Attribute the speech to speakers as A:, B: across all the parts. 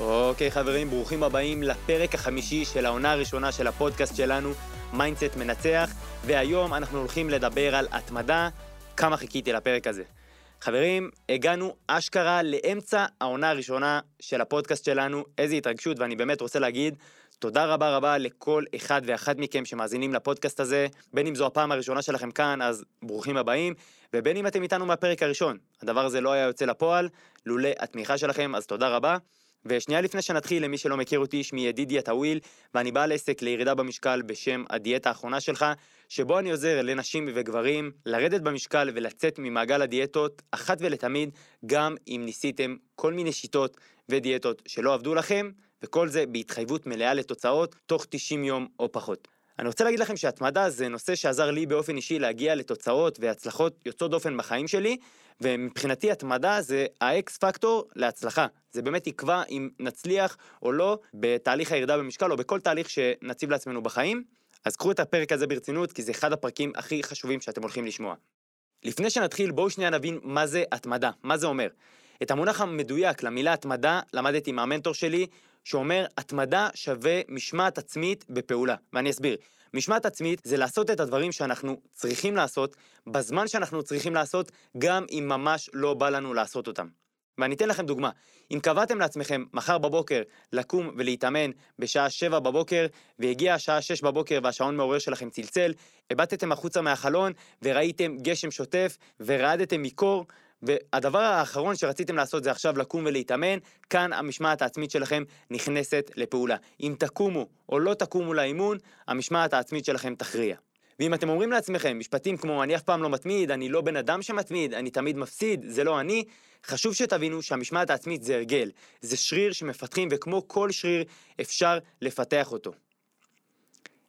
A: אוקיי חברים, ברוכים הבאים לפרק החמישי של העונה הראשונה של הפודקאסט שלנו, mindset מנצח, והיום אנחנו הולכים לדבר על התמדה, כמה חיכיתי לפרק הזה. חברים, הגענו אשכרה לאמצע העונה הראשונה של הפודקאסט שלנו, איזה התרגשות, ואני באמת רוצה להגיד תודה רבה רבה לכל אחד ואחת מכם שמאזינים לפודקאסט הזה, בין אם זו הפעם הראשונה שלכם כאן, אז ברוכים הבאים, ובין אם אתם איתנו מהפרק הראשון. הדבר הזה לא היה יוצא לפועל, לולא התמיכה שלכם, אז תודה רבה. ושנייה לפני שנתחיל, למי שלא מכיר אותי, שמי ידידיה טאוויל, ואני בעל עסק לירידה במשקל בשם הדיאטה האחרונה שלך, שבו אני עוזר לנשים וגברים לרדת במשקל ולצאת ממעגל הדיאטות אחת ולתמיד, גם אם ניסיתם כל מיני שיטות ודיאטות שלא עבדו לכם, וכל זה בהתחייבות מלאה לתוצאות תוך 90 יום או פחות. אני רוצה להגיד לכם שהתמדה זה נושא שעזר לי באופן אישי להגיע לתוצאות והצלחות יוצאות דופן בחיים שלי, ומבחינתי התמדה זה האקס פקטור להצלחה. זה באמת יקבע אם נצליח או לא בתהליך הירידה במשקל או בכל תהליך שנציב לעצמנו בחיים. אז קחו את הפרק הזה ברצינות, כי זה אחד הפרקים הכי חשובים שאתם הולכים לשמוע. לפני שנתחיל, בואו שנייה נבין מה זה התמדה, מה זה אומר. את המונח המדויק למילה התמדה למדתי מהמנטור שלי, שאומר התמדה שווה משמעת עצמית בפעולה, ואני אסביר. משמעת עצמית זה לעשות את הדברים שאנחנו צריכים לעשות, בזמן שאנחנו צריכים לעשות, גם אם ממש לא בא לנו לעשות אותם. ואני אתן לכם דוגמה. אם קבעתם לעצמכם מחר בבוקר לקום ולהתאמן בשעה 7 בבוקר, והגיעה השעה 6 בבוקר והשעון מעורר שלכם צלצל, הבטתם החוצה מהחלון וראיתם גשם שוטף ורעדתם מקור, והדבר האחרון שרציתם לעשות זה עכשיו לקום ולהתאמן, כאן המשמעת העצמית שלכם נכנסת לפעולה. אם תקומו או לא תקומו לאימון, המשמעת העצמית שלכם תכריע. ואם אתם אומרים לעצמכם משפטים כמו אני אף פעם לא מתמיד, אני לא בן אדם שמתמיד, אני תמיד מפסיד, זה לא אני, חשוב שתבינו שהמשמעת העצמית זה הרגל, זה שריר שמפתחים וכמו כל שריר אפשר לפתח אותו.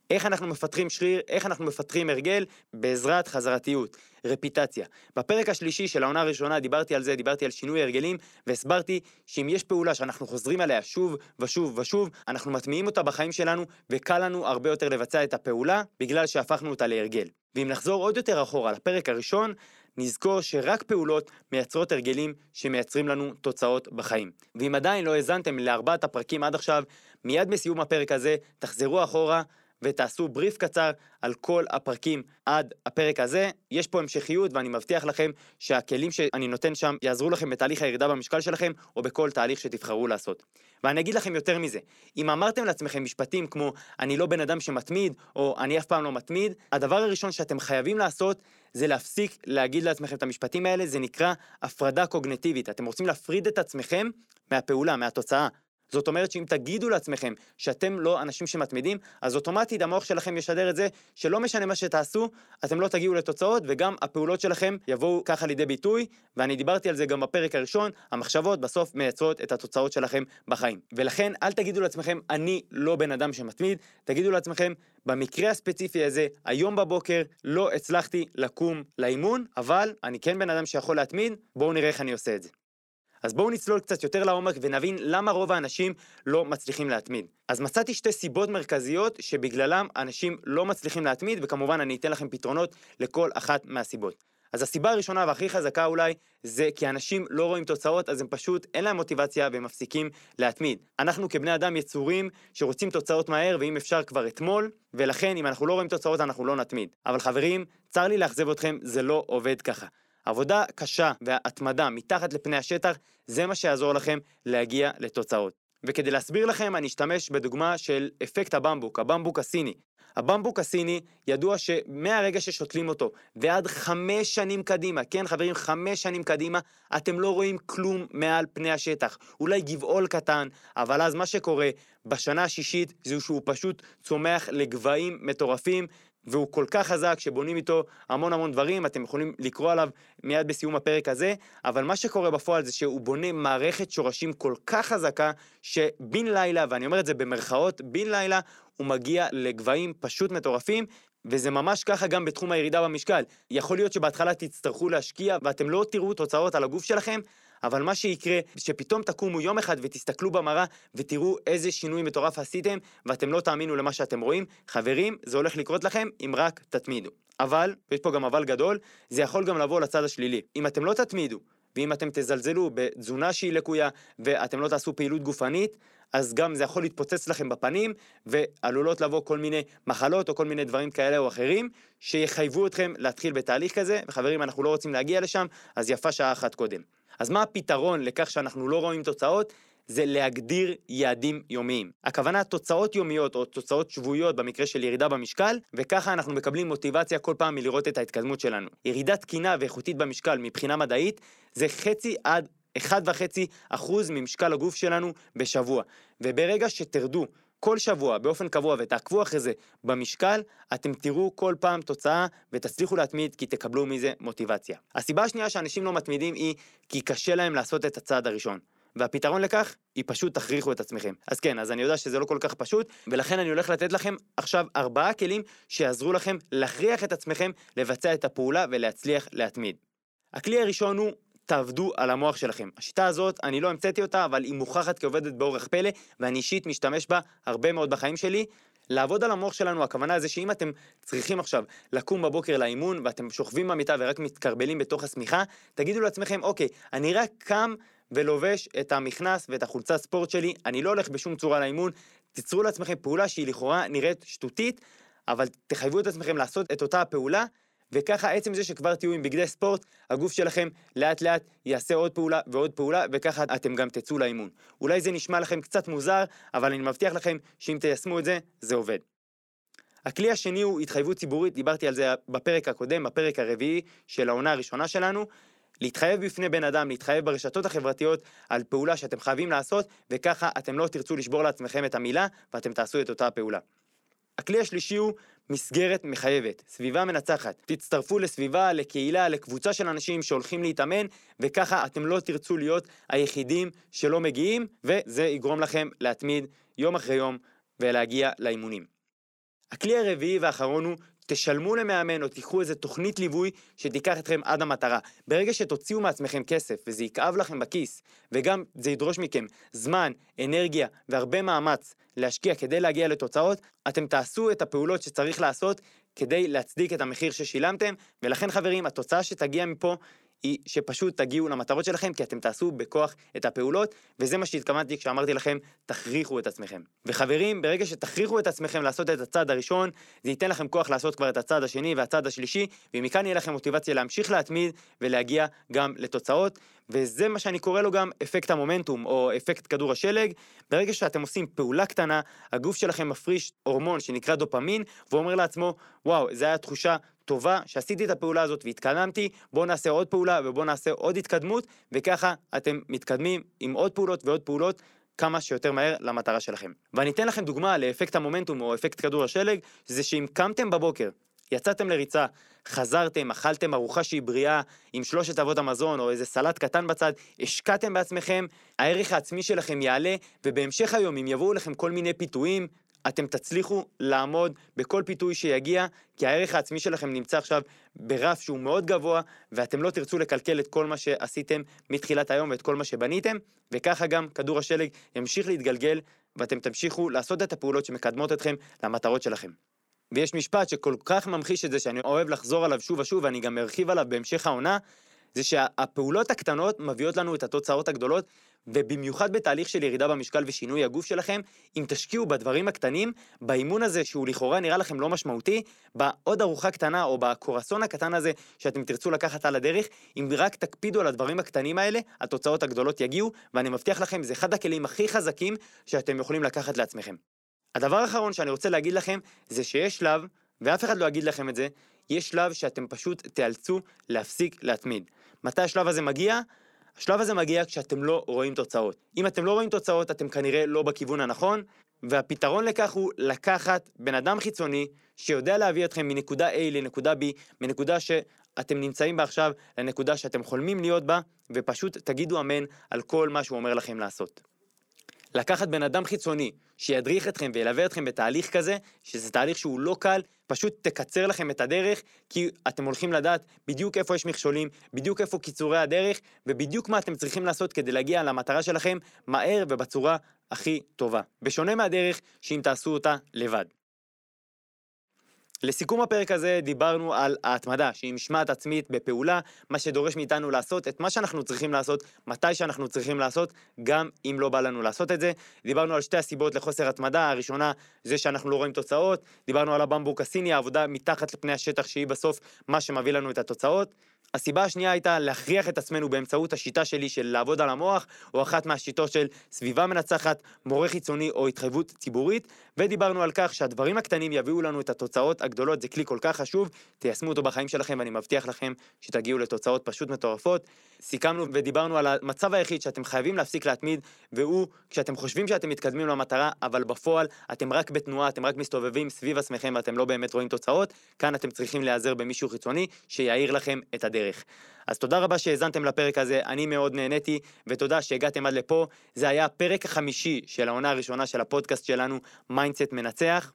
A: איך אנחנו מפתחים שריר, איך אנחנו מפתחים הרגל, בעזרת חזרתיות, רפיטציה. בפרק השלישי של העונה הראשונה דיברתי על זה, דיברתי על שינוי הרגלים, והסברתי שאם יש פעולה שאנחנו חוזרים עליה שוב ושוב ושוב, אנחנו מטמיעים אותה בחיים שלנו, וקל לנו הרבה יותר לבצע את הפעולה, בגלל שהפכנו אותה להרגל. ואם נחזור עוד יותר אחורה לפרק הראשון, נזכור שרק פעולות מייצרות הרגלים שמייצרים לנו תוצאות בחיים. ואם עדיין לא האזנתם לארבעת הפרקים עד עכשיו, מיד בסיום הפרק הזה תחזרו אחורה ותעשו בריף קצר על כל הפרקים עד הפרק הזה. יש פה המשכיות ואני מבטיח לכם שהכלים שאני נותן שם יעזרו לכם בתהליך הירידה במשקל שלכם או בכל תהליך שתבחרו לעשות. ואני אגיד לכם יותר מזה, אם אמרתם לעצמכם משפטים כמו אני לא בן אדם שמתמיד או אני אף פעם לא מתמיד, הדבר הראשון שאתם חייבים לעשות זה להפסיק להגיד לעצמכם את המשפטים האלה, זה נקרא הפרדה קוגנטיבית. אתם רוצים להפריד את עצמכם מהפעולה, מהתוצאה. זאת אומרת שאם תגידו לעצמכם שאתם לא אנשים שמתמידים, אז אוטומטית המוח שלכם ישדר את זה שלא משנה מה שתעשו, אתם לא תגיעו לתוצאות וגם הפעולות שלכם יבואו ככה לידי ביטוי, ואני דיברתי על זה גם בפרק הראשון, המחשבות בסוף מייצרות את התוצאות שלכם בחיים. ולכן אל תגידו לעצמכם, אני לא בן אדם שמתמיד, תגידו לעצמכם, במקרה הספציפי הזה, היום בבוקר לא הצלחתי לקום לאימון, אבל אני כן בן אדם שיכול להתמיד, בואו נראה איך אני עושה את זה. אז בואו נצלול קצת יותר לעומק ונבין למה רוב האנשים לא מצליחים להתמיד. אז מצאתי שתי סיבות מרכזיות שבגללם אנשים לא מצליחים להתמיד, וכמובן אני אתן לכם פתרונות לכל אחת מהסיבות. אז הסיבה הראשונה והכי חזקה אולי, זה כי אנשים לא רואים תוצאות, אז הם פשוט, אין להם מוטיבציה והם מפסיקים להתמיד. אנחנו כבני אדם יצורים שרוצים תוצאות מהר, ואם אפשר כבר אתמול, ולכן אם אנחנו לא רואים תוצאות אנחנו לא נתמיד. אבל חברים, צר לי לאכזב אתכם, זה לא עובד ככה. עבודה קשה והתמדה מתחת לפני השטח, זה מה שיעזור לכם להגיע לתוצאות. וכדי להסביר לכם, אני אשתמש בדוגמה של אפקט הבמבוק, הבמבוק הסיני. הבמבוק הסיני ידוע שמהרגע ששותלים אותו ועד חמש שנים קדימה, כן חברים, חמש שנים קדימה, אתם לא רואים כלום מעל פני השטח. אולי גבעול קטן, אבל אז מה שקורה בשנה השישית זה שהוא פשוט צומח לגבהים מטורפים, והוא כל כך חזק שבונים איתו המון המון דברים, אתם יכולים לקרוא עליו מיד בסיום הפרק הזה, אבל מה שקורה בפועל זה שהוא בונה מערכת שורשים כל כך חזקה, שבן לילה, ואני אומר את זה במרכאות, בן לילה, הוא מגיע לגבהים פשוט מטורפים, וזה ממש ככה גם בתחום הירידה במשקל. יכול להיות שבהתחלה תצטרכו להשקיע ואתם לא תראו תוצאות על הגוף שלכם, אבל מה שיקרה, שפתאום תקומו יום אחד ותסתכלו במראה ותראו איזה שינוי מטורף עשיתם, ואתם לא תאמינו למה שאתם רואים. חברים, זה הולך לקרות לכם אם רק תתמידו. אבל, ויש פה גם אבל גדול, זה יכול גם לבוא לצד השלילי. אם אתם לא תתמידו, ואם אתם תזלזלו בתזונה שהיא לקויה, ואתם לא תעשו פעילות גופנית, אז גם זה יכול להתפוצץ לכם בפנים, ועלולות לבוא כל מיני מחלות או כל מיני דברים כאלה או אחרים, שיחייבו אתכם להתחיל בתהליך כזה, וחברים, אנחנו לא רוצים להגיע לשם, אז יפה שעה אחת קודם. אז מה הפתרון לכך שאנחנו לא רואים תוצאות? זה להגדיר יעדים יומיים. הכוונה תוצאות יומיות או תוצאות שבועיות במקרה של ירידה במשקל, וככה אנחנו מקבלים מוטיבציה כל פעם מלראות את ההתקדמות שלנו. ירידה תקינה ואיכותית במשקל מבחינה מדעית זה חצי עד 1.5% ממשקל הגוף שלנו בשבוע. וברגע שתרדו כל שבוע באופן קבוע ותעקבו אחרי זה במשקל, אתם תראו כל פעם תוצאה ותצליחו להתמיד כי תקבלו מזה מוטיבציה. הסיבה השנייה שאנשים לא מתמידים היא כי קשה להם לעשות את הצעד הראשון. והפתרון לכך היא פשוט תכריחו את עצמכם. אז כן, אז אני יודע שזה לא כל כך פשוט, ולכן אני הולך לתת לכם עכשיו ארבעה כלים שיעזרו לכם להכריח את עצמכם לבצע את הפעולה ולהצליח להתמיד. הכלי הראשון הוא תעבדו על המוח שלכם. השיטה הזאת, אני לא המצאתי אותה, אבל היא מוכחת כעובדת באורך פלא, ואני אישית משתמש בה הרבה מאוד בחיים שלי. לעבוד על המוח שלנו, הכוונה זה שאם אתם צריכים עכשיו לקום בבוקר לאימון, ואתם שוכבים במיטה ורק מתקרבלים בתוך השמיכה, תגידו לעצמכם, אוקיי, אני רק קם ולובש את המכנס ואת החולצת ספורט שלי, אני לא הולך בשום צורה לאימון, תיצרו לעצמכם פעולה שהיא לכאורה נראית שטותית, אבל תחייבו את עצמכם לעשות את אותה הפעולה, וככה עצם זה שכבר תהיו עם בגדי ספורט, הגוף שלכם לאט לאט יעשה עוד פעולה ועוד פעולה, וככה אתם גם תצאו לאימון. אולי זה נשמע לכם קצת מוזר, אבל אני מבטיח לכם שאם תיישמו את זה, זה עובד. הכלי השני הוא התחייבות ציבורית, דיברתי על זה בפרק הקודם, בפרק הרביעי של העונה הראשונה שלנו. להתחייב בפני בן אדם, להתחייב ברשתות החברתיות על פעולה שאתם חייבים לעשות, וככה אתם לא תרצו לשבור לעצמכם את המילה, ואתם תעשו את אותה הפעולה. הכלי השלישי הוא מסגרת מחייבת, סביבה מנצחת. תצטרפו לסביבה, לקהילה, לקבוצה של אנשים שהולכים להתאמן, וככה אתם לא תרצו להיות היחידים שלא מגיעים, וזה יגרום לכם להתמיד יום אחרי יום ולהגיע לאימונים. הכלי הרביעי והאחרון הוא תשלמו למאמן או תיקחו איזה תוכנית ליווי שתיקח אתכם עד המטרה. ברגע שתוציאו מעצמכם כסף וזה יכאב לכם בכיס, וגם זה ידרוש מכם זמן, אנרגיה והרבה מאמץ להשקיע כדי להגיע לתוצאות, אתם תעשו את הפעולות שצריך לעשות כדי להצדיק את המחיר ששילמתם, ולכן חברים, התוצאה שתגיע מפה היא שפשוט תגיעו למטרות שלכם, כי אתם תעשו בכוח את הפעולות, וזה מה שהתכוונתי כשאמרתי לכם, תכריחו את עצמכם. וחברים, ברגע שתכריחו את עצמכם לעשות את הצעד הראשון, זה ייתן לכם כוח לעשות כבר את הצעד השני והצעד השלישי, ומכאן יהיה לכם מוטיבציה להמשיך להתמיד ולהגיע גם לתוצאות, וזה מה שאני קורא לו גם אפקט המומנטום, או אפקט כדור השלג. ברגע שאתם עושים פעולה קטנה, הגוף שלכם מפריש הורמון שנקרא דופמין, ואומר לעצמו, וואו, זו הייתה תחושה טובה שעשיתי את הפעולה הזאת והתקדמתי, בואו נעשה עוד פעולה ובואו נעשה עוד התקדמות, וככה אתם מתקדמים עם עוד פעולות ועוד פעולות. כמה שיותר מהר למטרה שלכם. ואני אתן לכם דוגמה לאפקט המומנטום או אפקט כדור השלג, זה שאם קמתם בבוקר, יצאתם לריצה, חזרתם, אכלתם ארוחה שהיא בריאה עם שלושת אבות המזון או איזה סלט קטן בצד, השקעתם בעצמכם, הערך העצמי שלכם יעלה, ובהמשך היום אם יבואו לכם כל מיני פיתויים, אתם תצליחו לעמוד בכל פיתוי שיגיע, כי הערך העצמי שלכם נמצא עכשיו ברף שהוא מאוד גבוה, ואתם לא תרצו לקלקל את כל מה שעשיתם מתחילת היום ואת כל מה שבניתם, וככה גם כדור השלג ימשיך להתגלגל, ואתם תמשיכו לעשות את הפעולות שמקדמות אתכם למטרות שלכם. ויש משפט שכל כך ממחיש את זה שאני אוהב לחזור עליו שוב ושוב, ואני גם ארחיב עליו בהמשך העונה, זה שהפעולות הקטנות מביאות לנו את התוצאות הגדולות, ובמיוחד בתהליך של ירידה במשקל ושינוי הגוף שלכם, אם תשקיעו בדברים הקטנים, באימון הזה שהוא לכאורה נראה לכם לא משמעותי, בעוד ארוחה קטנה או בקורסון הקטן הזה שאתם תרצו לקחת על הדרך, אם רק תקפידו על הדברים הקטנים האלה, התוצאות הגדולות יגיעו, ואני מבטיח לכם, זה אחד הכלים הכי חזקים שאתם יכולים לקחת לעצמכם. הדבר האחרון שאני רוצה להגיד לכם, זה שיש שלב, ואף אחד לא יגיד לכם את זה, יש שלב שאתם פשוט תיאלצו להפסיק להתמיד. מתי השלב הזה מגיע? השלב הזה מגיע כשאתם לא רואים תוצאות. אם אתם לא רואים תוצאות, אתם כנראה לא בכיוון הנכון, והפתרון לכך הוא לקחת בן אדם חיצוני שיודע להביא אתכם מנקודה A לנקודה B, מנקודה שאתם נמצאים בה עכשיו לנקודה שאתם חולמים להיות בה, ופשוט תגידו אמן על כל מה שהוא אומר לכם לעשות. לקחת בן אדם חיצוני שידריך אתכם וילווה אתכם בתהליך כזה, שזה תהליך שהוא לא קל, פשוט תקצר לכם את הדרך, כי אתם הולכים לדעת בדיוק איפה יש מכשולים, בדיוק איפה קיצורי הדרך, ובדיוק מה אתם צריכים לעשות כדי להגיע למטרה שלכם מהר ובצורה הכי טובה. בשונה מהדרך שאם תעשו אותה לבד. לסיכום הפרק הזה דיברנו על ההתמדה, שהיא משמעת עצמית בפעולה, מה שדורש מאיתנו לעשות את מה שאנחנו צריכים לעשות, מתי שאנחנו צריכים לעשות, גם אם לא בא לנו לעשות את זה. דיברנו על שתי הסיבות לחוסר התמדה, הראשונה זה שאנחנו לא רואים תוצאות, דיברנו על הבמבוק הסיני, העבודה מתחת לפני השטח שהיא בסוף מה שמביא לנו את התוצאות. הסיבה השנייה הייתה להכריח את עצמנו באמצעות השיטה שלי של לעבוד על המוח, או אחת מהשיטות של סביבה מנצחת, מורה חיצוני או התחייבות ציבורית, ודיברנו על כך שהדברים הקטנים יביאו לנו את התוצאות הגדולות, זה כלי כל כך חשוב, תיישמו אותו בחיים שלכם ואני מבטיח לכם שתגיעו לתוצאות פשוט מטורפות. סיכמנו ודיברנו על המצב היחיד שאתם חייבים להפסיק להתמיד, והוא כשאתם חושבים שאתם מתקדמים למטרה, אבל בפועל אתם רק בתנועה, אתם רק מסתובבים סביב עצמכם ואתם לא באמת רואים תוצאות, כאן אתם צריכים להיעזר במישהו חיצוני שיאיר לכם את הדרך. הדרך. אז תודה רבה שהאזנתם לפרק הזה, אני מאוד נהניתי, ותודה שהגעתם עד לפה. זה היה הפרק החמישי של העונה הראשונה של הפודקאסט שלנו, mindset מנצח.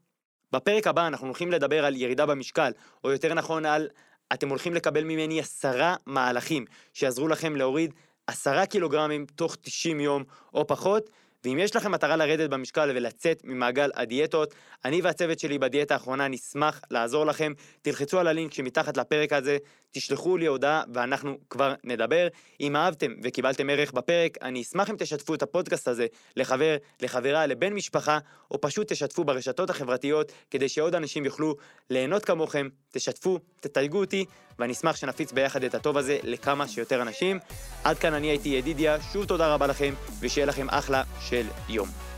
A: בפרק הבא אנחנו הולכים לדבר על ירידה במשקל, או יותר נכון על אתם הולכים לקבל ממני עשרה מהלכים שיעזרו לכם להוריד עשרה קילוגרמים תוך 90 יום או פחות. ואם יש לכם מטרה לרדת במשקל ולצאת ממעגל הדיאטות, אני והצוות שלי בדיאטה האחרונה נשמח לעזור לכם. תלחצו על הלינק שמתחת לפרק הזה, תשלחו לי הודעה ואנחנו כבר נדבר. אם אהבתם וקיבלתם ערך בפרק, אני אשמח אם תשתפו את הפודקאסט הזה לחבר, לחברה, לבן משפחה, או פשוט תשתפו ברשתות החברתיות כדי שעוד אנשים יוכלו ליהנות כמוכם. תשתפו, תתייגו אותי, ואני אשמח שנפיץ ביחד את הטוב הזה לכמה שיותר אנשים. עד כאן אני הייתי ידידיה, שוב תודה רבה לכם, ושיהיה לכם אחלה של יום.